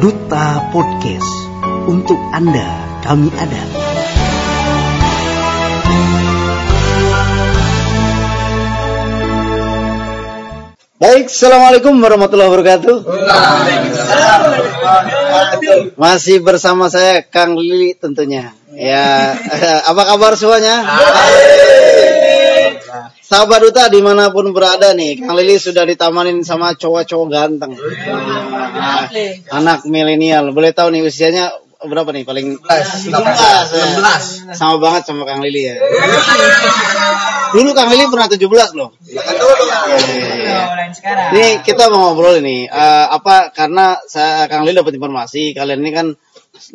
Duta Podcast. Untuk Anda, kami ada. Baik, Assalamualaikum warahmatullahi wabarakatuh. Masih bersama saya Kang Lili tentunya. Ya, apa kabar semuanya? Sahabat Duta di mana pun berada nih, Kang Lili sudah ditamanin sama cowok-cowok ganteng. Nah, anak milenial, boleh tahu nih usianya berapa nih paling 16, 16, sama banget sama Kang Lili ya. Dulu Kang Lili pernah 17 loh. Ini kita mau ngobrol ini eh, apa karena saya Kang Lili dapat informasi kalian ini kan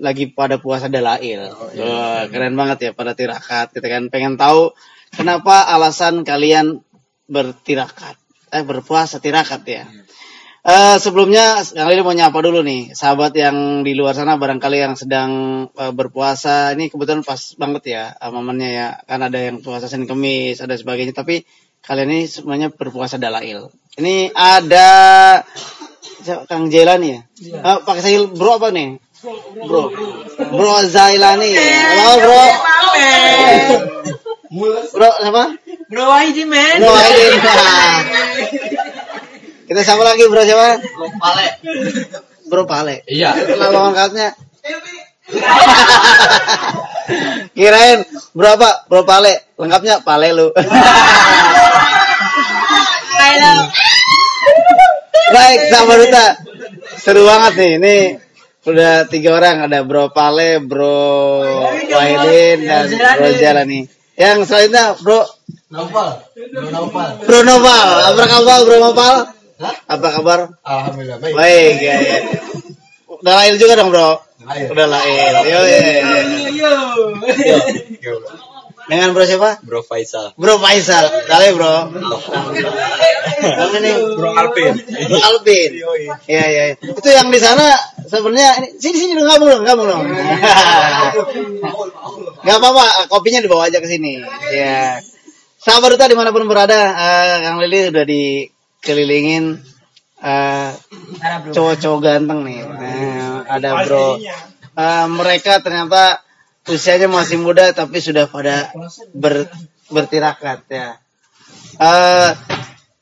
lagi pada puasa dalail. Wah, keren banget ya pada tirakat. Kita kan pengen tahu kenapa alasan kalian bertirakat. Eh berpuasa tirakat ya. Eh, sebelumnya Kang Lili mau nyapa dulu nih. Sahabat yang di luar sana barangkali yang sedang eh, berpuasa. Ini kebetulan pas banget ya eh, momennya ya. Kan ada yang puasa Senin Kemis ada sebagainya. Tapi kalian ini semuanya berpuasa dalail. Ini ada Kang Jailani ya? Eh, pakai saya bro apa nih? Bro. Bro. Zailani. Halo bro. Bro siapa? Bro Wahidi men. bro Nah. kita siapa lagi bro siapa Bro Pale. bro Pale Iya. Kenal lengkapnya. Kirain berapa? Bro Pale. Lengkapnya Pale lu. Baik, sahabat Duta. Seru banget nih. Ini udah tiga orang. Ada Bro Pale, Bro Wahidin, dan Bro Jala nih. Yang selanjutnya Bro Nopal. Bro Nopal. Bro Noval. Apa kabar Bro Noval? Hah? Apa kabar? Alhamdulillah baik. Baik, ya, ya. Udah lahir juga dong, Bro. Ayo. Udah lahir. Yo, yo, yo. Yo. Dengan bro siapa? Bro Faisal. Bro Faisal. Kali bro. Kamu nih Bro Alvin. Bro Alvin. Iya iya. iya. Itu yang di sana sebenarnya ini- sini sini dong ngabung dong ngabung dong. Gak apa-apa, kopinya dibawa aja ke sini. Ya. Sahabat Duta di mana pun berada, eh, Kang Lili udah dikelilingin eh, cowok-cowok ganteng nih. Nah, ada bro. Eh, mereka ternyata usianya masih muda tapi sudah pada ber, bertirakat ya. Eh,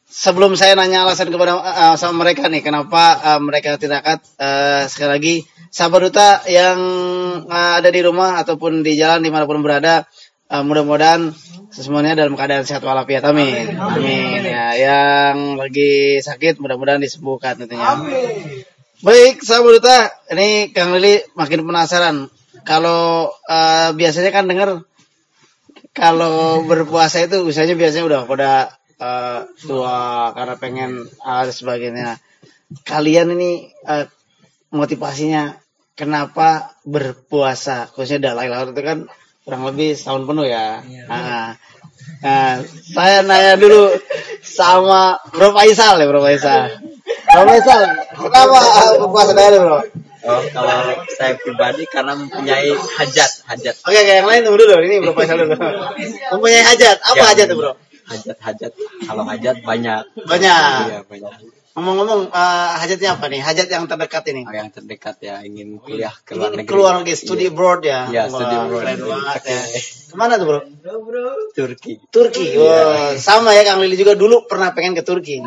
sebelum saya nanya alasan kepada eh, sama mereka nih kenapa eh, mereka tirakat eh, sekali lagi sahabat duta yang eh, ada di rumah ataupun di jalan di mana pun berada eh, mudah-mudahan semuanya dalam keadaan sehat walafiat. Amin. Amin. Ya yang lagi sakit mudah-mudahan disembuhkan tentunya. Baik, sahabat duta, ini Kang Lili makin penasaran. Kalau eh, biasanya kan dengar kalau berpuasa itu usianya biasanya udah pada eh, tua karena pengen hal sebagainya. Kalian ini eh, motivasinya kenapa berpuasa? Khususnya Dalai Lama itu kan kurang lebih setahun penuh ya. Nah, nah, saya nanya dulu sama Bro Faisal ya Bro Faisal. Bro Faisal, kenapa berpuasa Dalai Bro? Oh, kalau saya pribadi karena mempunyai hajat, hajat, Oke, oke, yang lain tunggu dulu. Ini Bro Faisal dulu. Mempunyai hajat. Apa Ya. hajat tuh, Bro? hajat, hajat. Kalau hajat banyak. Banyak. Iya banyak. Ngomong-ngomong, eh, hajatnya apa nih? Hajat yang terdekat ini. Oh, yang terdekat ya ingin kuliah ke luar Ingin negeri. keluar negeri, studi abroad ya. Iya, studi abroad. Keren banget ya. Ke mana tuh, Bro? Turki. Turki. Iya. Wah, sama ya Kang Lili juga dulu pernah pengen ke Turki.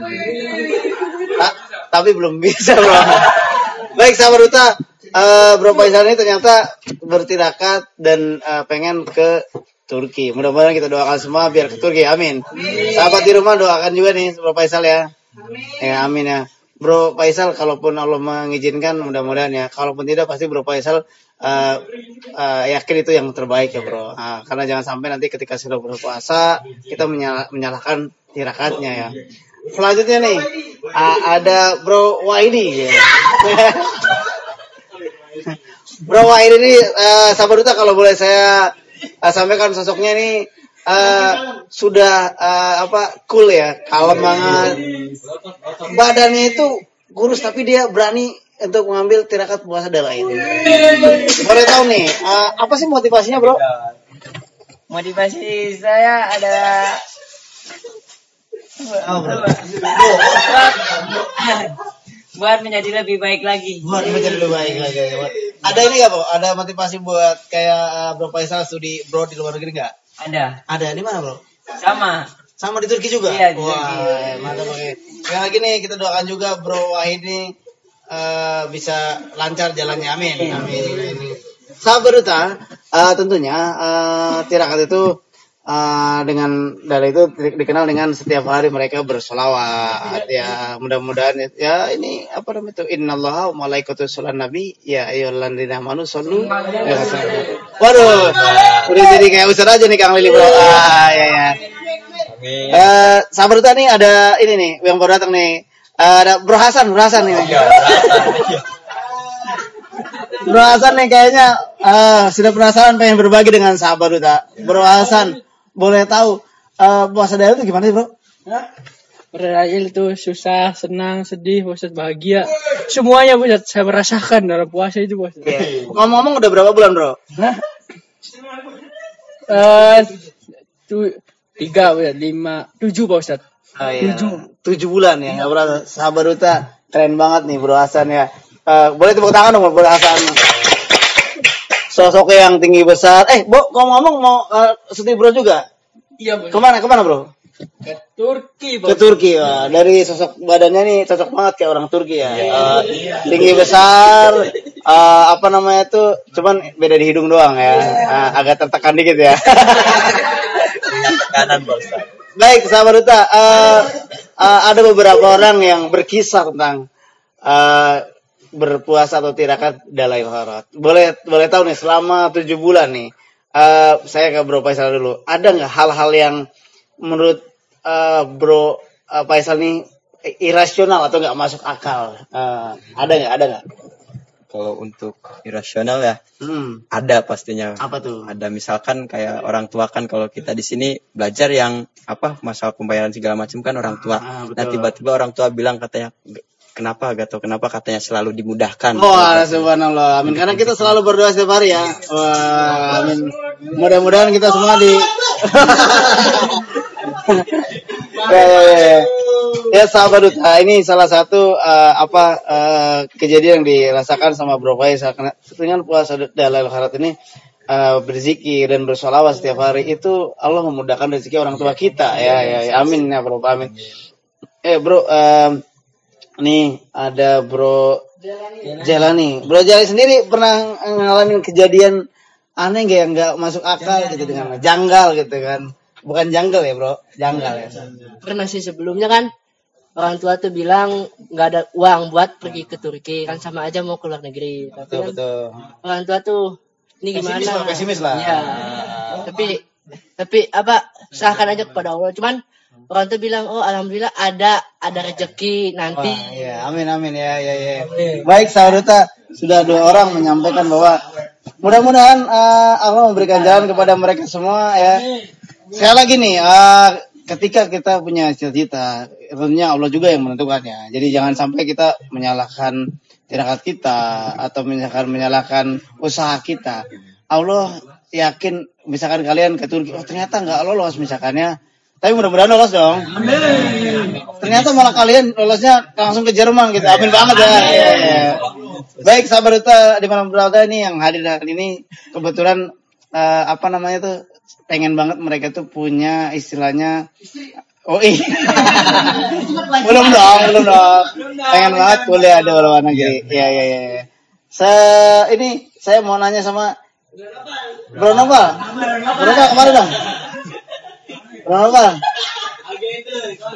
Ta- tapi belum bisa, Bro. Baik, sahabat Duta. Eh, Bro Faisal ini ternyata bertirakat dan eh, pengen ke Turki. Mudah-mudahan kita doakan semua biar ke Turki. Amin. Sahabat di rumah doakan juga nih Bro Faisal ya. Ya, amin ya. Bro Faisal, kalaupun Allah mengizinkan, mudah-mudahan ya. Kalaupun tidak, pasti Bro Faisal eh, eh, yakin itu yang terbaik ya Bro. Nah, karena jangan sampai nanti ketika sudah berpuasa, kita menyala- menyalahkan tirakatnya ya. Selanjutnya nih, ah, ada Bro Waidi ya. Bro Waidi ini, eh, sahabat duta kalau boleh saya eh, sampaikan sosoknya ini eh, sudah eh, apa cool ya, kalem banget. Badannya itu kurus tapi dia berani untuk mengambil tirakat puasa darah ini. Boleh tahu nih, eh, apa sih motivasinya bro? Motivasi saya adalah Oh, bro. buat menjadi lebih baik lagi. Buat menjadi lebih baik lagi. Ada ini nggak, Bro? Ada motivasi buat kayak uh, Bro Faisal studi bro di luar negeri nggak? Ada. Ada di mana, Bro? Sama. Sama di Turki juga? Iya, di Wah, Turki. mantap oke. Yang lagi nih kita doakan juga Bro Wahid ini eh, bisa lancar jalannya. Amin. Amin. Amin. Sahabat Duta, eh, tentunya eh, tirakat itu eh, dengan dari itu di- dikenal dengan setiap hari mereka bersolawat ya mudah-mudahan ya ini apa namanya itu innallaha wa malaikatu sholat nabi ya ayyuhalladzina amanu shollu ya waduh udah jadi kayak ustaz aja nih Kang Lili bro ah ya ya Amin. Eh, sahabat Duta nih ada ini nih yang baru datang nih. Eh, ada Bro Hasan, Bro Hasan nih. Bro Hasan nih kayaknya eh, sudah penasaran pengen berbagi dengan sahabat Duta. Bro Hasan, boleh tahu eh, puasa daerah itu gimana sih, Bro? Berakhir itu susah, senang, sedih, Ustaz bahagia. Semuanya Ustaz saya merasakan dalam puasa itu Ustaz. Ngomong-ngomong udah berapa bulan, Bro? Eh, tu, tiga Ustaz, lima, tujuh Pak Ustaz. Oh, iya. Tujuh bulan ya, nggak berasa. Sahabat Duta, keren banget nih Bro Hasan ya. Eh, boleh tepuk tangan dong Bro Hasan. Sosoknya yang tinggi besar. Eh, Bo, ngomong-ngomong mau uh, studi Bro juga? Iya Pak Ke mana, ke mana Bro? Ke Turki ke Turki wah. dari sosok badannya nih cocok banget kayak orang Turki ya Eh, tinggi besar eh, apa namanya itu cuman beda di hidung doang ya Eh, agak tertekan dikit ya Kanan Ustaz. baik sahabat Duta eh, eh, ada beberapa orang yang berkisah tentang eh, berpuasa atau tirakat Dalai Harat boleh boleh tahu nih selama tujuh bulan nih eh, saya ke Bro Faisal dulu ada nggak hal-hal yang menurut eh, Bro eh, Faisal nih irasional atau nggak masuk akal Eh, ada nggak ada nggak Kalau untuk irasional ya hmm, ada pastinya. apa tuh Ada misalkan kayak orang tua kan kalau kita di sini belajar yang apa masalah pembayaran segala macam kan orang tua. Ah, betul. Nah tiba-tiba orang tua bilang katanya kenapa gak tau kenapa katanya selalu dimudahkan. Wah, subhanallah. Amin. Karena kita selalu berdoa setiap hari ya. Wah, amin. Mudah-mudahan kita semua di ya, ya, ya. Ya sahabat duta, ini salah satu eh, apa eh, kejadian yang dirasakan sama Bro Faisal Karena dengan puasa Dalai Harat ini eh, berzikir dan bersolawat setiap hari itu Allah memudahkan rezeki orang tua kita ya ya, ya. amin ya Bro amin eh Bro em, nih ada Bro Jalani. Bro Jalani sendiri pernah ngalamin kejadian aneh nggak yang nggak masuk akal gitu dengan janggal gitu kan? Bukan janggal ya bro, janggal ya. pernah sih sebelumnya kan orang tua tuh bilang nggak ada uang buat pergi ke Turki kan sama aja mau ke luar negeri tapi Betul kan betul. orang tua tuh ini gimana Pesimis lah, pesimis lah. Iya. tapi tapi apa serahkan aja kepada Allah cuman orang tua bilang oh alhamdulillah ada ada rezeki nanti Wah, ya, amin amin ya ya ya. Baik saudara sudah dua orang menyampaikan bahwa mudah-mudahan eh, Allah memberikan jalan kepada mereka semua ya. Sekali lagi nih, eh, ketika kita punya cita-cita, tentunya Allah juga yang menentukannya. Jadi jangan sampai kita menyalahkan tirakat kita atau menyalahkan menyalahkan usaha kita. Allah yakin misalkan kalian ke Turki, oh ternyata nggak lolos misalkannya. Tapi mudah-mudahan lolos dong. Ternyata malah kalian lolosnya langsung ke Jerman gitu. Amin banget ya. Iya, iya. Baik sahabat Duta di mana berada ini yang hadir hari ini kebetulan eh, apa namanya tuh pengen banget mereka tuh punya istilahnya Oh iya. belum dong, belum dong. Pengen banget kuliah di luar negeri. Iya, iya, iya. Se ini saya mau nanya sama Bro Nopal. Bro Nopal ke mana dong? Nopal.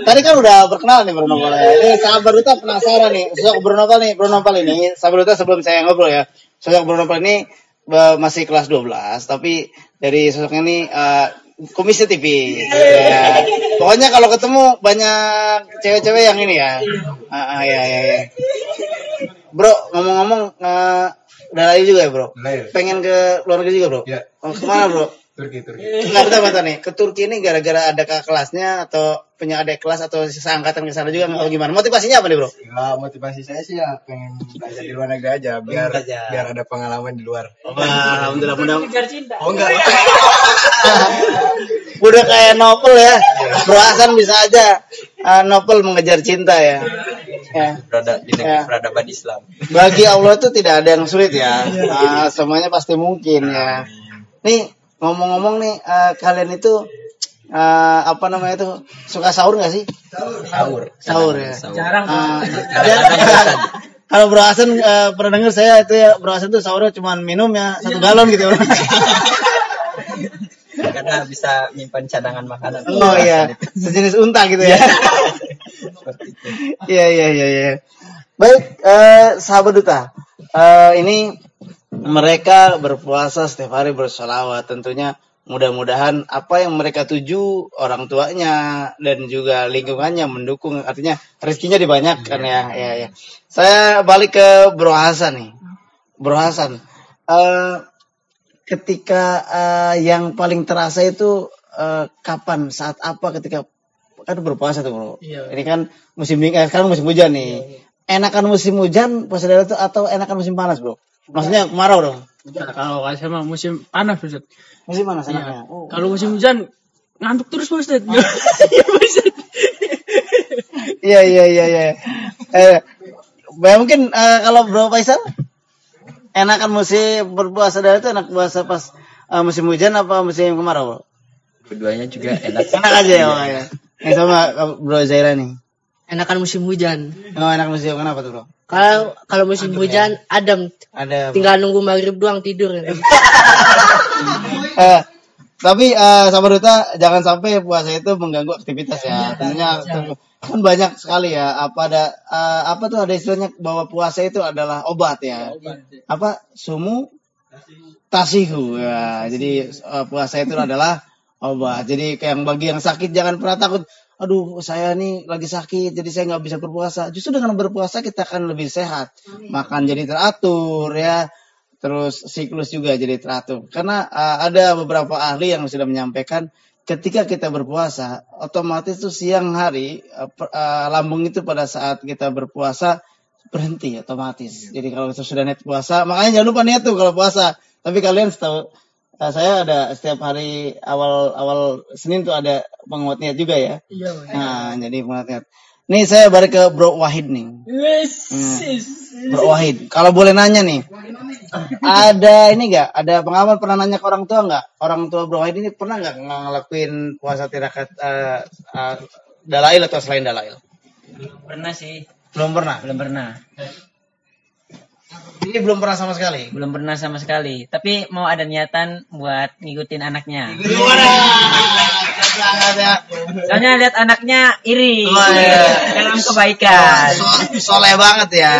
Tadi kan udah berkenal nih Bro Nopal ya. Ini sahabat Duta penasaran nih. Sosok Bro Nopal nih, Bro Nopal ini. Sahabat Duta sebelum saya ngobrol ya. Sosok Bro Nopal ini eh, masih kelas 12. Tapi dari sosoknya ini eh, komisi TV. Ya. Pokoknya kalau ketemu banyak cewek-cewek yang ini ya. Ah, ya, ya, ya. Bro, ngomong-ngomong eh, udah lahir juga ya, Bro? Pengen ke luar negeri juga, Bro? Iya. Oh, ke mana, Bro? Turki, Turki. Enggak bentar, bentar nih. Ke Turki ini gara-gara ada kakak kelasnya atau punya adik kelas atau seangkatan ke sana juga atau gimana? Motivasinya apa nih, Bro? Ya, motivasi saya sih ya pengen belajar di luar negeri aja biar Belajar. biar ada pengalaman di luar. Wah, alhamdulillah mudah Kejar cinta. Oh enggak. udah kayak novel ya. Bro Hasan bisa aja uh, novel mengejar cinta ya. Ya. berada di negeri Ya. peradaban Islam. Bagi Allah itu tidak ada yang sulit ya. Ah, semuanya pasti mungkin ya. Nih ngomong-ngomong nih eh, kalian itu eh, apa namanya itu suka sahur nggak sih? Sahur. Sahur ya. Sahur. Jarang. Ah, bosan. kalau Bro Hasan eh, pernah dengar saya itu ya Bro Hasan tuh sahurnya cuma minum ya satu galon gitu. Karena bisa menyimpan cadangan makanan. oh iya, sejenis unta gitu ya. Iya iya iya iya. Baik, eh, sahabat duta. Eh, ini mereka berpuasa setiap hari bersolawat. Tentunya mudah-mudahan apa yang mereka tuju orang tuanya dan juga lingkungannya mendukung. Artinya rezekinya dibanyakkan ya. Ya ya. Saya balik ke Bro Hasan nih. Bro Hasan, eh, ketika eh, yang paling terasa itu eh, kapan saat apa ketika kan berpuasa tuh bro Iya. ini kan musim dingin eh, sekarang musim hujan nih enakan musim hujan puasa daerah itu atau enakan musim panas bro maksudnya kemarau dong Nah, kalau saya mah musim panas Ustaz. musim panas Iya. enaknya oh. Kalau musim hujan ngantuk terus Ustaz. Iya Ustaz. iya iya iya iya eh, ya mungkin eh, kalau bro Faisal enakan musim berpuasa daerah itu enak puasa pas eh, musim hujan apa musim kemarau bro Keduanya juga enak. enak aja ya Bang, ya Eh, sama bro Zaira nih Enakan musim hujan. oh enak musim kenapa tuh bro Kalau kalau musim hujan adem, ada tinggal nunggu maghrib doang tidur. eh, tapi eh, sahabat duta jangan sampai puasa itu mengganggu aktivitas ya. Tentunya kan banyak sekali ya. Apa ada eh, apa tuh ada istilahnya bahwa puasa itu adalah obat ya. Apa sumu tasihu ya. Jadi eh, puasa itu adalah obat. Jadi kayak yang bagi yang sakit jangan pernah takut. Aduh, saya nih lagi sakit, jadi saya nggak bisa berpuasa. Justru dengan berpuasa kita akan lebih sehat, makan jadi teratur ya, terus siklus juga jadi teratur. Karena uh, ada beberapa ahli yang sudah menyampaikan ketika kita berpuasa, otomatis tuh siang hari uh, uh, lambung itu pada saat kita berpuasa berhenti otomatis. Jadi kalau sudah niat puasa, makanya jangan lupa niat tuh kalau puasa. Tapi kalian setahu saya ada setiap hari awal awal Senin tuh ada penguat niat juga ya. Iya. Nah, jadi penguat niat. Nih saya balik ke Bro Wahid nih. Wes. Bro Wahid, kalau boleh nanya nih, ada ini nggak? Ada pengalaman pernah nanya ke orang tua nggak? Orang tua Bro Wahid ini pernah nggak ng- ngelakuin puasa tirakat uh, uh, dalail atau selain dalail? Pernah sih. Belum pernah. Belum pernah. Ini belum pernah sama sekali. Belum pernah sama sekali. Tapi mau ada niatan buat ngikutin anaknya. Ya. Soalnya lihat anaknya iri. Oh, iya. Dalam kebaikan. So- soleh banget ya.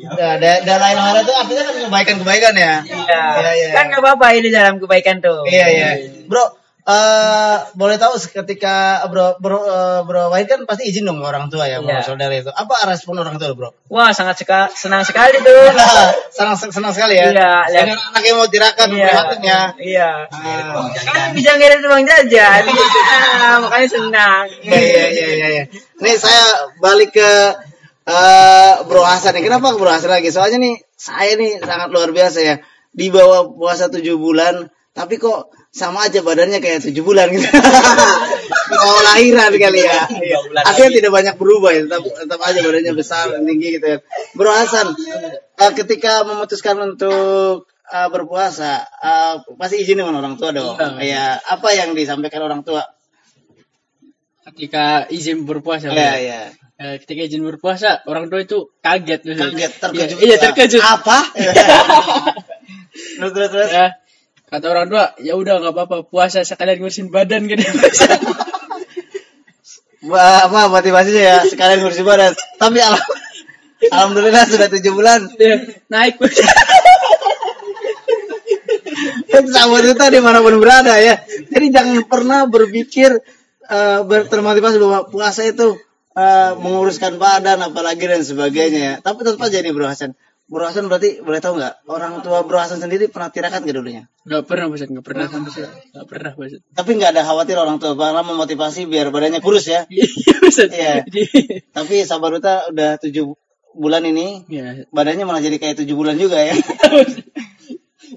Ya, da- dalail hara itu artinya kan kebaikan-kebaikan ya. Iya. Iya, iya. Kan nggak apa-apa ini dalam kebaikan tuh. Iya iya. Bro, eh boleh tahu ketika Bro Bro eh, Bro Wahid kan pasti izin dong ke orang tua ya, Bro, Iya. saudara itu. Apa respon orang tua, Bro? Wah sangat seka- senang sekali tuh. senang senang sekali ya. Iya, lihat. Dengan anaknya mau Iya. prihatin ya. Iya. Ah. Kan bisa ngirim uang jajan. Ah, makanya senang. Iya iya iya iya. iya. Nih saya balik ke eh Bro Hasan nih. Kenapa Bro Hasan lagi? Soalnya nih saya nih sangat luar biasa ya. Di bawah puasa 7 bulan, tapi kok sama aja badannya kayak 7 bulan gitu. Mau lahiran kali ya. Iya. Akhirnya tidak banyak berubah ya, tetap, tetap aja badannya besar dan tinggi gitu ya. Bro Hasan, eh, ketika memutuskan untuk eh, berpuasa, eh, pasti izin dengan orang tua dong. Ya, apa yang disampaikan orang tua? Ketika izin berpuasa. Iya, iya. Eh, ketika izin berpuasa, orang tua itu kaget. Kaget terkejut Iya, iya, terkejut. apa terus terus terus Ya, kata orang tua, ya udah nggak apa-apa puasa sekalian ngurusin badan gitu. Wah, apa motivasinya ya sekalian ngurusin badan. Tapi al alhamdulillah sudah tujuh bulan. Ya, naik. sahabat kita di mana pun berada ya. Jadi jangan pernah berpikir eh, ber- termotivasi bahwa puasa itu eh, menguruskan badan apalagi dan sebagainya ya. Tapi tetap aja nih Bro Hasan Bro Hasan berarti boleh tahu nggak orang tua Bro Hasan sendiri pernah tirakat nggak dulunya Nggak pernah, Ustaz. Nggak pernah sama sekali. Nggak pernah, Ustaz. tapi nggak ada khawatir orang tua malah memotivasi biar badannya kurus ya Iya. Iya. Jadi- Tapi Sabaruta udah tujuh bulan ini, Ya, badannya malah jadi kayak tujuh bulan juga ya.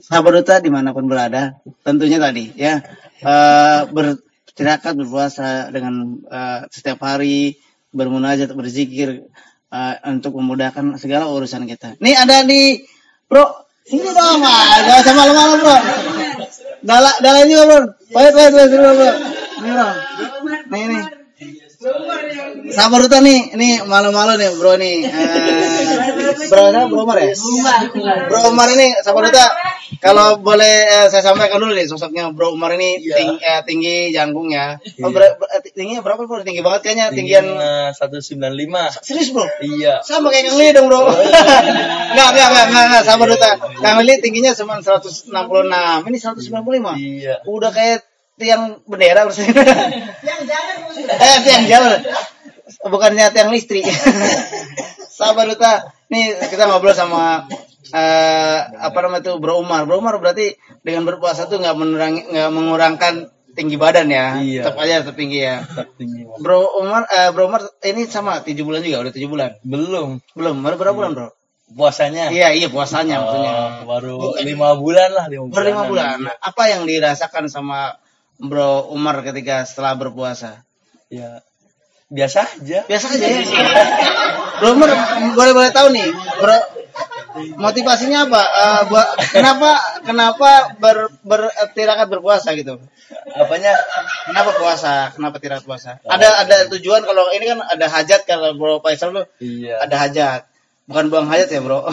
Sabaruta di mana pun berada, tentunya tadi ya eh bertirakat berpuasa dengan eh, setiap hari bermunajat, berzikir eh, untuk memudahkan segala urusan kita. Nih ada di Bro, sini dong, jangan sama malam-malam bro. Dala, dala juga bro. Wait, wait, wait, bro, bro. Nih bro. Nih, nih. Sabar Duta nih, ini malu-malu nih bro nih. Eh, bro, bro Umar ya? Bro Umar ini sabar Duta. Kalau boleh eh, saya sampaikan dulu nih sosoknya Bro Umar ini ting- eh, tinggi jangkung ya. Oh, ber- ber- eh, tingginya berapa bro? Tinggi banget kayaknya. Tinggian satu sembilan lima. serius bro? Iya. Sama kayak Kang Lili dong bro. Enggak, enggak, enggak, enggak, enggak, sabar Duta. Kang Lili tingginya cuma 166, ini 195. Iya. Udah kayak tiang bendera bersih. eh, tiang jalan. Bukannya tiang listrik. Sabar Duta. Nih kita ngobrol sama eh apa namanya tuh Bro Umar. Bro Umar berarti dengan berpuasa tuh nggak menurangi nggak mengurangkan tinggi badan ya. Iya. Tetap aja tetap tinggi ya. Tinggi. Bro Umar eh Bro Umar ini sama 7 bulan juga, udah 7 bulan. Belum. Belum, baru berapa bulan, Bro? Puasanya. Iya, iya puasanya maksudnya. Oh, baru lima bulan lah lima bulan. Baru lima bulan. Nah, apa yang dirasakan sama Bro Umar ketika setelah berpuasa? Ya biasa aja. Biasa aja ya. Bro Umar boleh boleh tahu nih, Bro motivasinya apa? Eh, buat kenapa kenapa ber, ber tirakat berpuasa gitu? Apanya? Kenapa puasa? Kenapa tirakat puasa? Ada ada tujuan kalau ini kan ada hajat kalau Bro Faisal tuh Iya. ada hajat. Bukan buang hajat ya, Bro.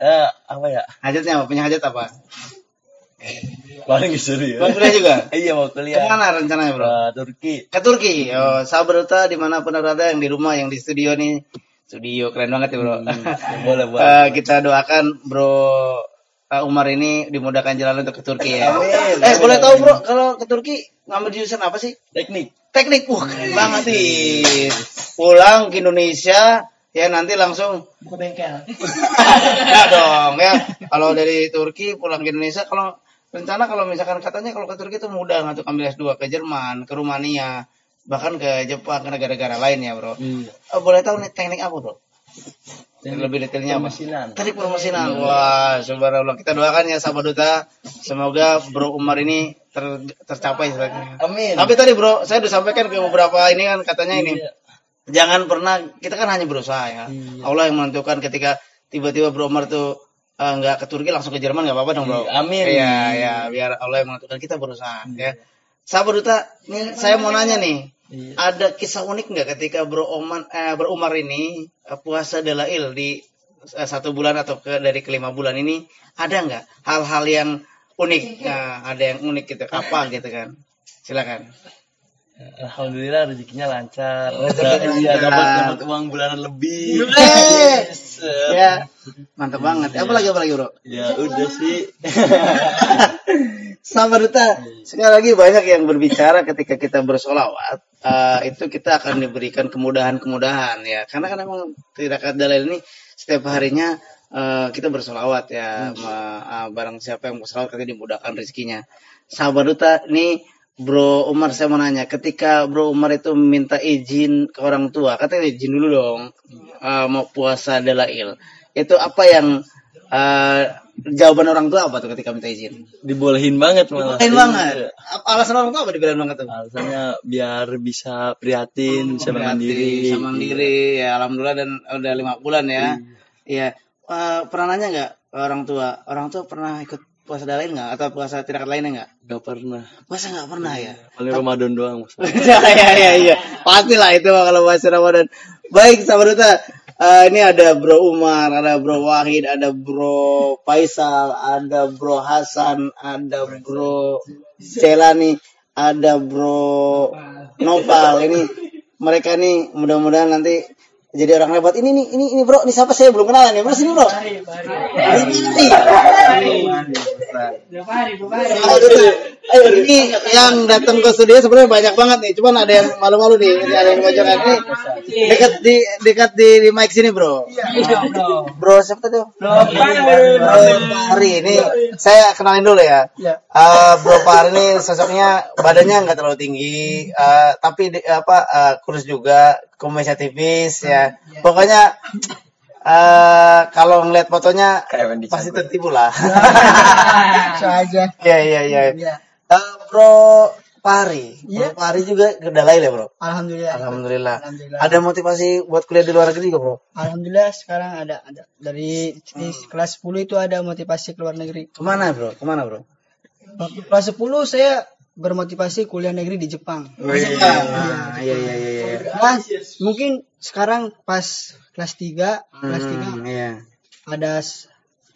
Eh, apa ya? Hajatnya apa? Punya hajat apa? Paling seru ya. Mau kuliah juga? Iya mau kuliah. Ke mana rencananya, Bro? Ke Turki. ke Turki. Oh, sahabat Duta di mana pun berada yang di rumah, yang di studio nih. Studio keren banget ya bro. Boleh boleh. Eh, kita doakan bro eh, Umar ini dimudahkan jalan untuk ke Turki ya. Amin. Eh boleh tahu bro kalau ke Turki ngambil jurusan apa sih? Teknik. Teknik. Wah keren banget sih. Pulang ke Indonesia ya nanti langsung Buka bengkel. ya dong ya kalau dari Turki pulang ke Indonesia kalau rencana kalau misalkan katanya kalau ke Turki itu mudah untuk ambil S2 ke Jerman ke Rumania bahkan ke Jepang ke negara-negara lain ya bro. Iya. Oh, boleh tahu nih teknik apa bro? Lebih detailnya apa? teknik permesinan. Wah subhanallah. Kita doakan ya sahabat duta. Semoga bro Umar ini ter- tercapai Amin. tapi tadi bro saya udah sampaikan ke beberapa ini kan katanya ini. Iya. jangan pernah kita kan hanya berusaha ya. Iya. Allah yang menentukan ketika tiba-tiba Bro Umar tuh eh, nggak ke Turki langsung ke Jerman nggak apa-apa dong bro. Iya, amin. iya ya biar Allah yang menentukan. Kita berusaha ya sahabat duta nih saya mau nanya nih Iya. ada kisah unik nggak ketika Bro Oman eh, Bro Umar ini eh, puasa dalail di eh, satu bulan atau ke dari kelima bulan ini ada nggak hal-hal yang unik nah, ada yang unik gitu apa gitu kan silakan Alhamdulillah rezekinya lancar. Rezekinya Iya lancar. dapat dapat uang bulanan lebih. Eh, Yes. ya mantap banget apa lagi apa lagi bro Ya udah sih. Sabar Duta, sekali lagi banyak yang berbicara ketika kita bersolawat, eh, itu kita akan diberikan kemudahan-kemudahan ya. Karena kan emang tidak dalil ini setiap harinya eh, kita bersolawat ya. Ma- eh, barang siapa yang bersolawat katanya dimudahkan rezekinya. Sabar Duta, nih Bro Umar saya mau nanya, ketika Bro Umar itu minta izin ke orang tua, katanya izin dulu dong, eh, mau puasa dalail. Itu apa yang eh, jawaban orang tua apa tuh ketika minta izin? Dibolehin banget malah. Lain Iya. banget. Alasan orang tua apa dibilang banget tuh? Alasannya biar bisa prihatin, bisa Berarti mandiri. Bisa mandiri. Ya alhamdulillah dan udah lima bulan ya. Iya. Eh, pernah nanya nggak orang tua? Orang tua pernah ikut puasa lain nggak? Atau puasa tirakat lainnya nggak? Gak pernah. Puasa nggak pernah ya? Paling Ramadan doang. Mas. ya ya ya iya. Pastilah itu kalau puasa Ramadan. Baik sahabat duta. Eh, ini ada Bro Umar, ada Bro Wahid, ada Bro Faisal, ada Bro Hasan, ada Bro Celani, ada Bro Nopal. Ini mereka nih mudah-mudahan nanti jadi orang hebat. Ini nih, ini ini Bro, ini siapa saya belum kenal nih. Bro sini Bro. Duta. Ayo ini yang datang ke studio sebenarnya banyak banget nih. Cuman ada yang malu-malu nih, ini ada yang pojokan nih. Dekat di dekat di, di mic sini, Bro. Bro siapa tuh? Bro Pari ini saya kenalin dulu ya. Eh, Bro Pari ini sosoknya badannya nggak terlalu tinggi, eh, tapi di- apa eh, kurus juga, kumisnya tipis ya. Pokoknya eh kalau ngeliat fotonya pasti tertipu lah. aja. Iya iya iya. Eh, bro Pari. Iya. Bro Pari juga ke Dalai ya, Bro? Alhamdulillah. Alhamdulillah. Alhamdulillah. Ada motivasi buat kuliah di luar negeri gak, Bro? Alhamdulillah sekarang ada ada dari di kelas 10 itu ada motivasi ke luar negeri. Ke mana, Bro? Ke mana, Bro? Waktu kelas 10 saya bermotivasi kuliah negeri di Jepang. Ah, iya, iya, iya, iya. Nah, mungkin sekarang pas kelas 3, kelas 3 Hmm, iya. ada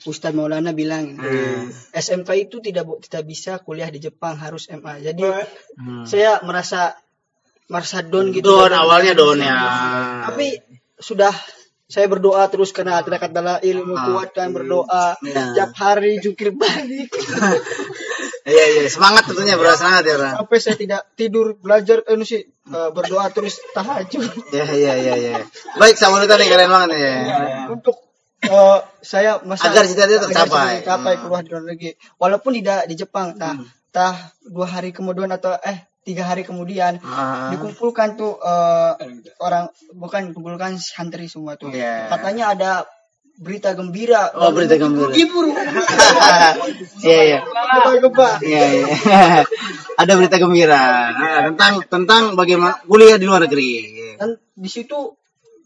Ustadz Maulana bilang Hmm. SMK itu tidak tidak bisa kuliah di Jepang harus MA. Jadi Hmm. saya merasa merasa down gitu. Don, awalnya don ya. Tapi sudah saya berdoa terus karena tidak kata ilmu kuat dan berdoa Iya. tiap hari jungkir balik Iya, iya. Semangat tentunya, Bro. Semangat ya, Bro. sampai saya tidak tidur belajar eh, sih eh, berdoa terus tahajud Iya, iya, iya, iya. Baik, sama nih keren banget nih. untuk eh, saya masa Agar cita-cita tercapai. tercapai Hmm. keluar luar negeri walaupun tidak di Jepang tah tah dua hari kemudian atau eh tiga hari kemudian Ah. dikumpulkan tuh eh, orang bukan dikumpulkan santri semua tuh Iya. katanya ada berita gembira Oh, berita gembira. Ibu Iya, iya. gempa Iya, iya. Ada berita gembira Nah, tentang tentang bagaimana kuliah di luar negeri. dan di situ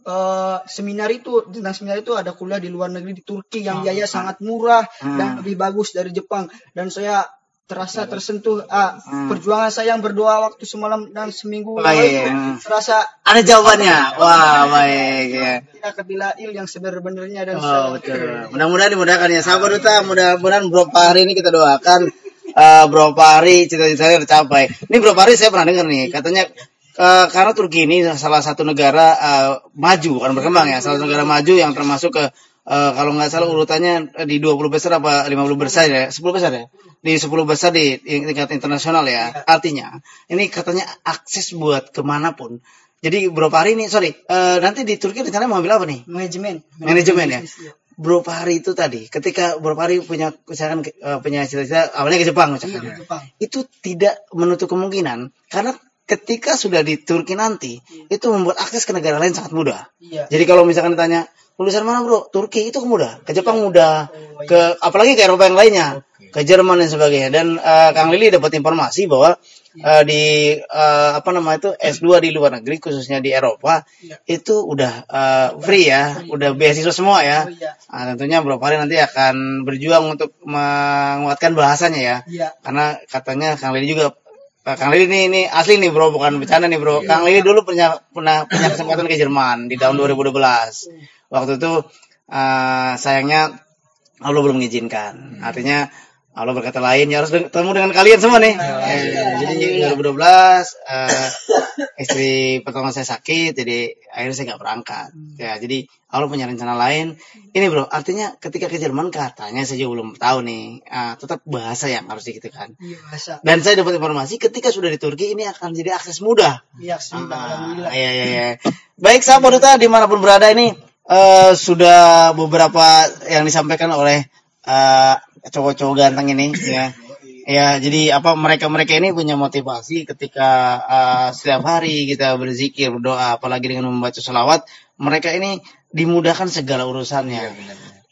eh, seminar itu tentang seminar itu ada kuliah di luar negeri di Turki yang biaya sangat murah dan lebih bagus dari Jepang dan saya terasa tersentuh ah, perjuangan saya yang berdoa waktu semalam dan seminggu lalu itu terasa Ada jawabannya. Wah, baik ya. tidak kebilail yang sebenarnya dan Oh, saya- betul. Mudah-mudahan dimudahkan ya. Sahabat Duta, mudah-mudahan Bro Fahri ini kita doakan eh Bro Fahri cita-citanya tercapai. Ini Bro Fahri saya pernah dengar nih, katanya eh, karena Turki ini salah satu negara eh, maju, bukan berkembang ya, salah satu negara maju yang termasuk ke eh, kalau nggak salah urutannya eh, di 20 besar apa 50 besar ya, 10 besar ya. Di 10 besar di tingkat internasional ya. Artinya, ini katanya akses buat ke mana pun. Jadi Bro Fahri ini, sorry, eh, nanti di Turki rencananya mau ambil apa nih? manajemen Manajemen ya? iya. Bro Fahri itu tadi, ketika Bro Fahri punya misalkan eh, punya cita-cita awalnya ke Jepang misalkan, Iya, Jepang. itu tidak menutup kemungkinan karena ketika sudah di Turki nanti itu membuat akses ke negara lain sangat mudah. Iya. Jadi kalau misalkan ditanya lulusan mana bro, Turki itu mudah, ke Jepang mudah, ke apalagi ke Eropa yang lainnya, ke Jerman dan sebagainya. Dan eh, Kang Lili dapat informasi bahwa eh, di eh, apa nama itu S2 di luar negeri khususnya di Eropa itu udah eh, free ya, udah beasiswa semua ya. Oh, iya. Nah, tentunya Bro Fahri nanti akan berjuang untuk menguatkan bahasanya ya. Iya. Karena katanya Kang Lili juga Kang Lili ini ini asli nih bro, bukan bercanda nih bro. Kang Lili dulu punya pernah punya kesempatan ke Jerman di tahun 2012. Waktu itu eh, sayangnya Allah belum mengizinkan. Artinya Allah berkata lain ya harus ketemu dengan kalian semua nih. Eh, jadi 2012 eh, istri pertama saya sakit, jadi akhirnya saya nggak berangkat. Ya jadi Allah punya rencana lain. Ini bro, artinya ketika ke Jerman katanya saya juga belum tahu nih. eh, tetap bahasa yang harus dikitakan. Iya, bahasa. Dan saya dapat informasi ketika sudah di Turki ini akan jadi akses mudah. Iya, sudah, Ah, alhamdulillah. iya, iya, iya. Baik sahabat duta di mana pun berada ini eh, sudah beberapa yang disampaikan oleh eh, cowok-cowok ganteng ini ya. Ya, jadi apa mereka-mereka ini punya motivasi ketika eh, setiap hari kita berzikir, berdoa, apalagi dengan membaca selawat, mereka ini dimudahkan segala urusannya.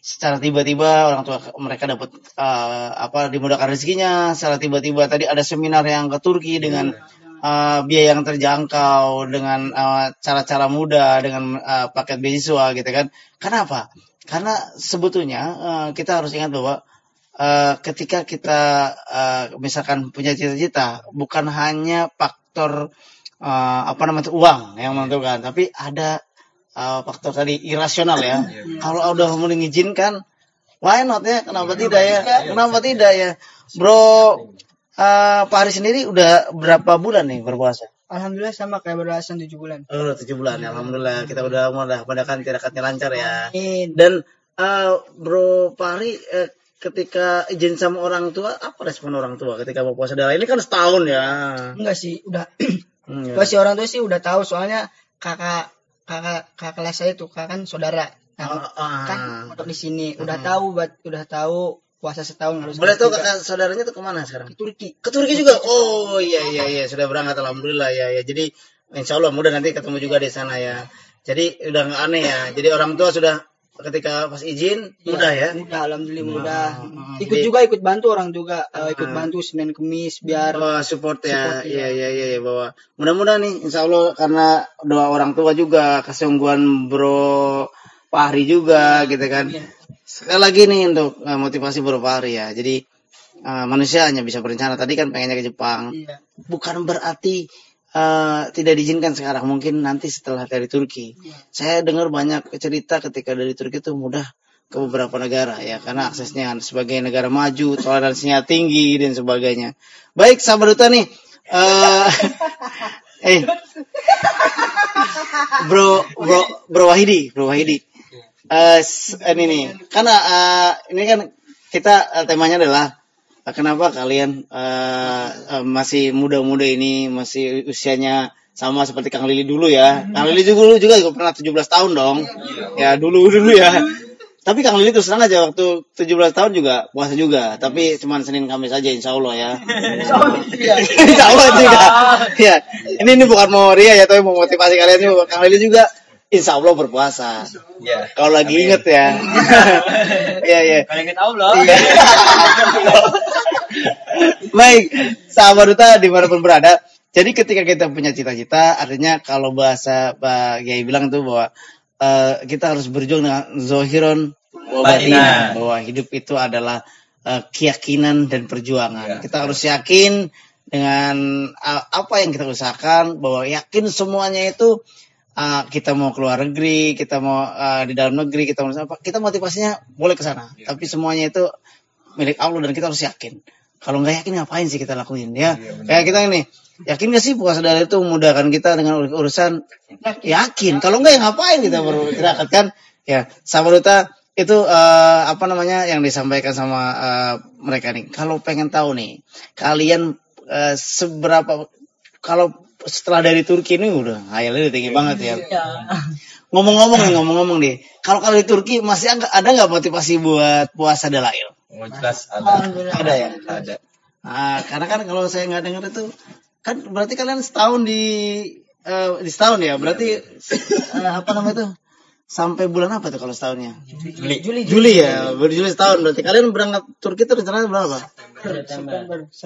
Secara tiba-tiba orang tua mereka dapat eh, apa dimudahkan rezekinya. Secara tiba-tiba tadi ada seminar yang ke Turki dengan eh, biaya yang terjangkau dengan eh, cara-cara mudah dengan eh, paket beasiswa gitu kan kenapa karena sebetulnya eh, kita harus ingat bahwa eh, ketika kita eh, misalkan punya cita-cita bukan hanya faktor eh, apa namanya uang yang menentukan tapi ada eh, faktor tadi irasional ya. Kalau udah mengizinkan, why not ya? Kenapa tidak ya? Kenapa tidak ya? Bro, eh Pak Hari sendiri udah berapa bulan nih berpuasa? Alhamdulillah sama kayak berdasarkan 7 bulan. Oh, tujuh bulan. ya. Alhamdulillah kita udah mudah mudahan tirakatnya lancar ya. Amin. Dan eh Bro Pari eh, ketika izin sama orang tua, apa respon orang tua ketika mau puasa darah? Ini kan setahun ya. Enggak sih, udah Hmm, ya. Kalau si orang tua sih udah tahu soalnya kakak kakak kakak kelas saya tuh kakak kan saudara. Nah, Ah, ah. kan untuk di sini udah tahu buat udah tahu puasa setahun harus Boleh tahu juga. kakak saudaranya tuh ke mana sekarang? Ke Turki. Ke Turki juga. Oh iya iya iya sudah berangkat alhamdulillah ya ya. Jadi insya Allah mudah nanti ketemu juga di sana ya. Jadi udah nggak aneh ya. Jadi orang tua sudah ketika pas izin mudah ya. Mudah, alhamdulillah mudah. Hmm, Ikut jadi- juga ikut bantu orang juga, Eh, ikut bantu Senin Kemis biar Oh, support ya, iya iya iya ya, bahwa mudah-mudahan nih, insya Allah karena doa orang tua juga, kesungguhan Bro Fahri juga, gitu kan. Sekali lagi nih untuk eh, motivasi Bro Fahri ya. Jadi eh, manusia hanya bisa berencana. Tadi kan pengennya ke Jepang. Iya. Bukan berarti eh, tidak diizinkan sekarang. Mungkin nanti setelah dari Turki. Saya dengar banyak cerita ketika dari Turki itu mudah ke beberapa negara ya karena aksesnya sebagai negara maju toleransinya tinggi dan sebagainya baik sahabat duta nih eh eh bro bro bro Wahidi bro Wahidi s- ini nih karena eh, ini kan kita eh, temanya adalah eh, kenapa kalian eh, eh, masih muda-muda ini masih usianya sama seperti Kang Lili dulu ya. Kang Lili juga dulu juga pernah 17 tahun dong. Ya dulu dulu ya. Tapi Kang Lili terus terang aja waktu 17 tahun juga puasa juga. Tapi cuman Senin Kamis aja insya Allah ya. insya Allah juga. Ya. Ini ini bukan mau ria ya, tapi mau motivasi kalian juga. Kang Lili juga insya Allah berpuasa. Ya. Kalau lagi inget ya. Iya iya. Kalau ingat Allah. Iya. Baik, sahabat duta di mana pun berada. Jadi ketika kita punya cita-cita, artinya kalau bahasa Pak Kiai bilang tuh bahwa eh, kita harus berjuang dengan zohiron wa batinan. bahwa hidup itu adalah eh, keyakinan dan perjuangan. Kita harus yakin dengan eh, apa yang kita usahakan, bahwa yakin semuanya itu eh, kita mau keluar negeri, kita mau eh, di dalam negeri, kita mau apa, kita motivasinya boleh ke sana. Tapi semuanya itu milik Allah dan kita harus yakin. Kalau nggak yakin ngapain sih kita lakuin ya? Kayak kita ini, yakin gak sih puasa dalil itu memudahkan kita dengan ur- urusan yakin. Kalau nggak ya ngapain kita beristirahat kan? Ya, sahabat duta itu eh, apa namanya yang disampaikan sama eh, mereka nih. Kalau pengen tahu nih, kalian eh, seberapa kalau setelah dari Turki ini udah hayalnya udah tinggi banget ya. Ngomong-ngomong nih, ngomong-ngomong nih. Kalau kalau di Turki masih ada nggak motivasi buat puasa dalail? Oh, jelas ada. Ada ya. Ada. Nah, karena kan kalau saya nggak dengar itu kan berarti kalian setahun di eh, di setahun ya. Berarti eh, apa namanya itu? Sampai bulan apa tuh kalau setahunnya? Juli. Juli. Juli ya, berjuli setahun. Berarti kalian berangkat Turki itu rencananya berapa?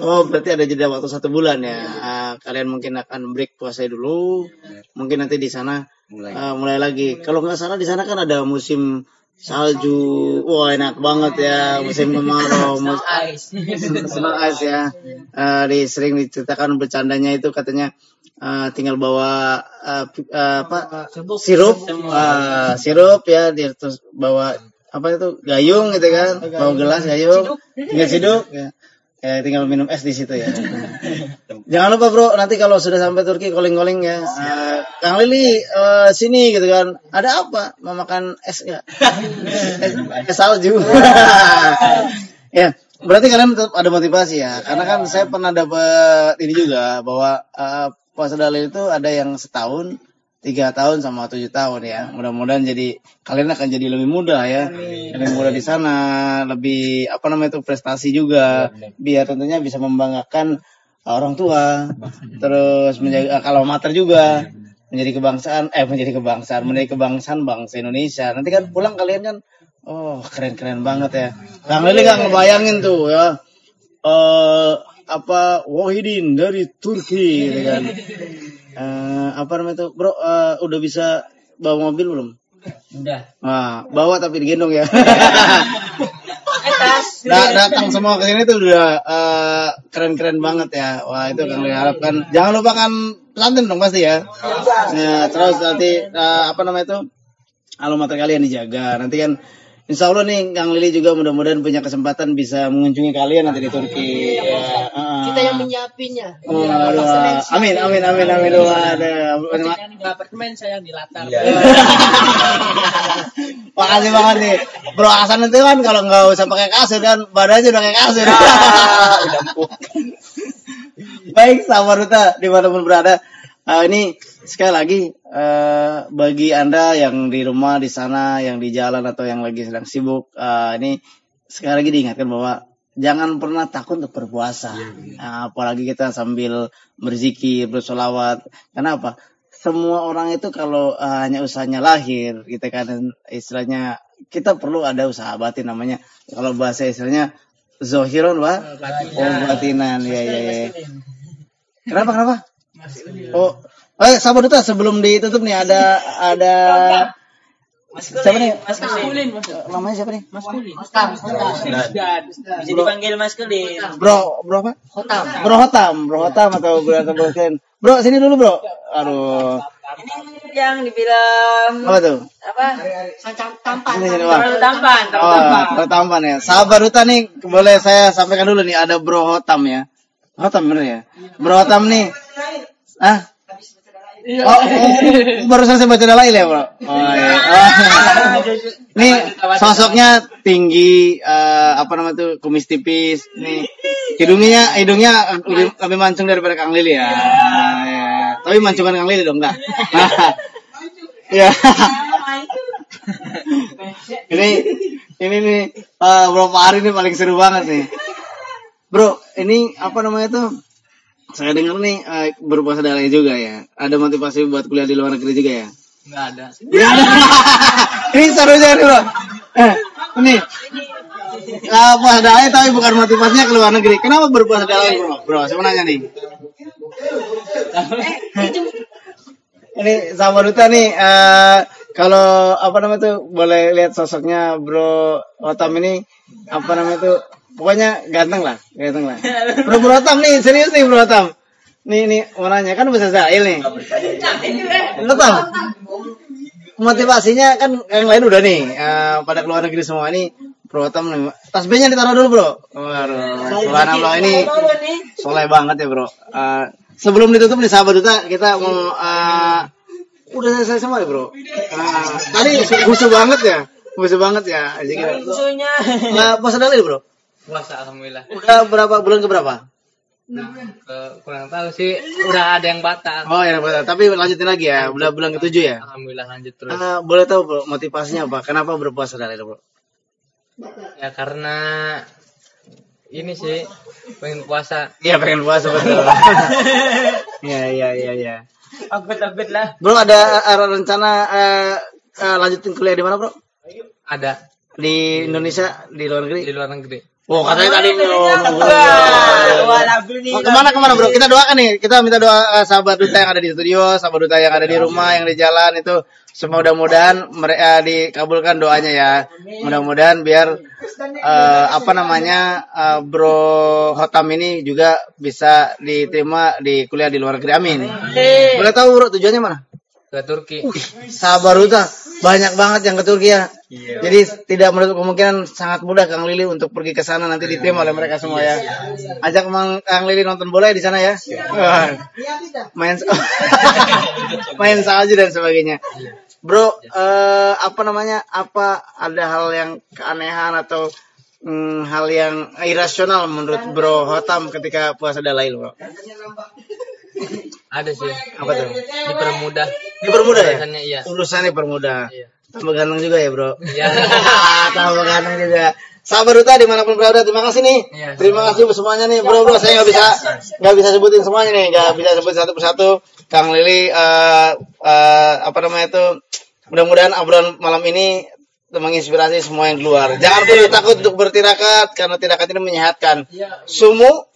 Oh, berarti ada jeda waktu satu bulan ya. Ah, kalian mungkin akan break puasa dulu. Mungkin nanti di sana Mulai. eh, mulai lagi. Kalau nggak salah di sana kan ada musim salju. Wah, enak banget ya. Musim kemarau. mus- Senang ice ya. Eh, di, sering diceritakan bercandanya itu katanya eh, tinggal bawa eh, pi- eh, apa sirup, eh, sirup ya, dia terus bawa apa itu gayung gitu kan, bawa gelas gayung, tinggal siduk ya. Ya, tinggal minum es di situ ya. Jangan lupa bro, nanti kalau sudah sampai Turki calling-calling ya. Eh, Kang Lili eh, sini gitu kan. Ada apa? Mau makan es nggak? es, es salju. ya, berarti kalian tetap ada motivasi ya. Karena kan saya pernah dapat ini juga bahwa eh, puasa dalil itu ada yang setahun, tiga tahun sama tujuh tahun ya. Mudah-mudahan jadi kalian akan jadi lebih mudah ya, lebih mudah di sana, lebih apa namanya itu prestasi juga, biar tentunya bisa membanggakan orang tua, terus menjaga kalau mater juga. Menjadi kebangsaan, eh menjadi kebangsaan, menjadi kebangsaan bangsa Indonesia. Nanti kan pulang kalian kan, oh keren-keren banget ya. Kang Lili nggak ngebayangin tuh ya, eh apa Wahidin dari Turki gitu kan. Eh, apa namanya tuh bro eh, udah bisa bawa mobil belum? Udah. nah bawa tapi digendong ya. Da- datang semua ke sini tuh udah eh, keren-keren banget ya. Wah itu yang diharapkan. Jangan lupakan pesantren dong pasti ya. Ya terus nanti eh, apa namanya itu? Alamat kalian dijaga. Nanti kan Insya Allah nih Kang Lili juga mudah-mudahan punya kesempatan bisa mengunjungi kalian nanti di Turki. Ya, ah. Kita yang menyiapinya. Oh, amin, amin, amin, amin. Waduh. Yang di apartemen saya yang di latar. Iya. Makasih banget nih. Bro Hasan itu kan kalau nggak usah pakai kasur kan badannya udah kayak kasur. Baik, sama Ruta di mana pun berada. Eh, ini sekali lagi eh, bagi anda yang di rumah di sana, yang di jalan atau yang lagi sedang sibuk, eh, ini sekali lagi diingatkan bahwa jangan pernah takut untuk berpuasa. Nah, apalagi kita sambil berzikir, bersolawat. Kenapa? Semua orang itu kalau eh, hanya usahanya lahir, gitu kan, istilahnya kita perlu ada usaha batin namanya kalau bahasa istilahnya zohiron wa oh batinan ya ya ya kenapa kenapa oh eh sabar duta sebelum ditutup nih ada ada siapa nih Maskulin. namanya siapa nih Bisa dipanggil maskulin. bro bro apa Hotam. bro hotam bro hotam atau bro atau bro Ken. bro sini dulu bro aduh Ini yang dibilang apa tuh apa? Sancang tampan. Terlalu tampan, terlalu Oh, tampan. Bro Tampan ya. Sahabat Duta nih, boleh saya sampaikan dulu nih, ada Bro Hotam ya. Hotam bener ya? Bro Hotam nih. Ah? Oh, oh, baru selesai baca dalail ya, Bro? Oh, iya. Oh. Nih, sosoknya tinggi, eh, apa namanya tuh, kumis tipis. Nih, hidungnya, hidungnya lebih, lebih mancung daripada Kang Lili ya. ya. Tapi mancungan Kang Lili dong, enggak? ya. ini ini nih eh, beberapa hari ini paling seru banget nih bro ini apa namanya tuh saya dengar nih eh, berpuasa dalai juga ya. Ada motivasi buat kuliah di luar negeri juga ya? Enggak ada. ini serunya nih bro. Eh, ini. Uh, puasa dalai tapi bukan motivasinya ke luar negeri. Kenapa berpuasa dalai bro? Bro saya mau nanya nih. Ini sama Duta nih eh, kalau apa namanya tuh boleh lihat sosoknya Bro Otam ini apa namanya tuh pokoknya ganteng lah ganteng lah. Bro Bro Otam nih serius nih Bro Otam nih nih mau nanya kan bisa Zail nih. Bro Otam motivasinya kan yang lain udah nih eh, pada keluar negeri semua ini Bro Otam nih tasbihnya ditaruh dulu Bro. Waduh Subhanallah ini soleh banget ya Bro. Eh, sebelum ditutup nih sahabat duta kita mau eh, udah selesai semua ya bro? Eh, tadi khusus banget ya khusus banget ya. Jadi kita nggak puasa dalil bro Puasa alhamdulillah. udah berapa bulan ke berapa Ke- kurang tahu sih udah ada yang batal. oh ya betul. tapi lanjutin lagi ya udah bulan ketujuh ya Alhamdulillah lanjut terus. Eh, boleh tahu bro motivasinya apa kenapa berpuasa dalil bro Ya karena ini sih pengen puasa. Iya pengen puasa betul Iya iya iya iya Takut-takut lah. bro ada eh, rencana eh, eh, lanjutin kuliah di mana bro Ada di Indonesia di luar negeri di luar negeri. Oh, katanya tadi Oh, ke mana ke mana bro? Kita doakan nih. Kita minta doa eh, sahabat duta yang ada di studio, sahabat duta yang ada di rumah, yang di jalan itu semua mudah-mudahan mereka dikabulkan doanya ya. Mudah-mudahan biar eh, apa namanya eh, Bro Hotam ini juga bisa diterima di kuliah di luar negeri. Amin. Boleh tahu bro tujuannya mana? Ke Turki. Sabar duta banyak banget yang ke Turki ya. Jadi tidak menutup kemungkinan sangat mudah Kang Lili untuk pergi ke sana nanti diterima oleh mereka semua ya. Ajak Mang Kang Lili nonton bola ya di sana ya. Main main salju dan sebagainya. Bro, eh, apa namanya? Apa ada hal yang keanehan atau hmm, hal yang irasional menurut Bro Hotam ketika puasa Dalail, Bro? Ada sih. Apa tuh? Dipermudah. Dipermudah ya? Urusannya iya. Urusannya permudah. Iya. Tambah ganteng juga ya bro. Iya. Tambah ganteng juga. Sabar Duta di mana pun berada, terima kasih nih. Iya. Terima kasih buat semuanya nih, bro bro. Saya nggak bisa nggak bisa sebutin semuanya nih, nggak bisa sebut satu persatu. Kang Lili, eh eh, apa namanya itu? Mudah-mudahan obrolan malam ini menginspirasi semua yang keluar. Jangan perlu takut untuk bertirakat karena tirakat ini menyehatkan. Sumu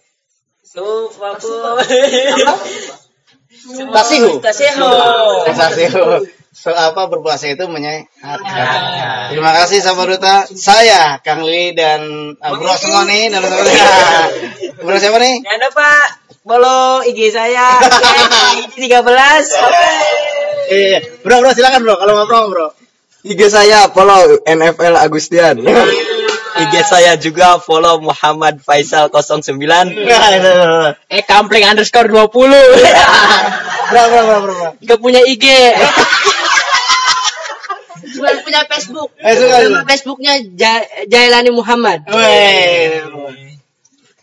Tuh, aku. tasihu. Tasihu. Tasihu. So, apa berpuasa itu menyehatkan. Terima kasih sahabat duta. Saya Kang Lili dan uh, Bro semua nih dan teman-teman. Bro siapa nih? Jangan lupa follow IG saya. IG 13. Iya, bro, bro, silakan bro. Kalau mau promo bro. IG saya follow NFL Agustian. IG saya juga follow Muhammad Faisal 09. Eh kampling underscore 20. Bro, bro, bro, bro. bro. Gak punya IG. Cuma punya Facebook. Eh, suka, Nama suka. Facebooknya Ja- Jailani Muhammad. Weh.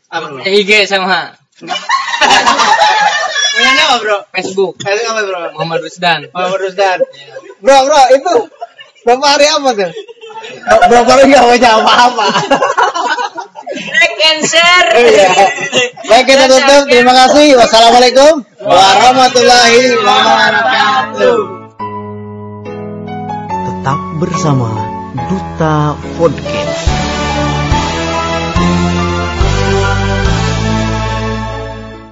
Apa IG sama Punya nama bro. Facebook. Eh, apa bro? Muhammad Rusdan. Oh, Rusdan. Bro, bro, itu berapa hari apa tuh? Berapa hari nggak punya apa-apa? Like and share. Iya. Baik kita tutup. Terima kasih. Wassalamualaikum warahmatullahi wabarakatuh. Tetap bersama Duta Podcast.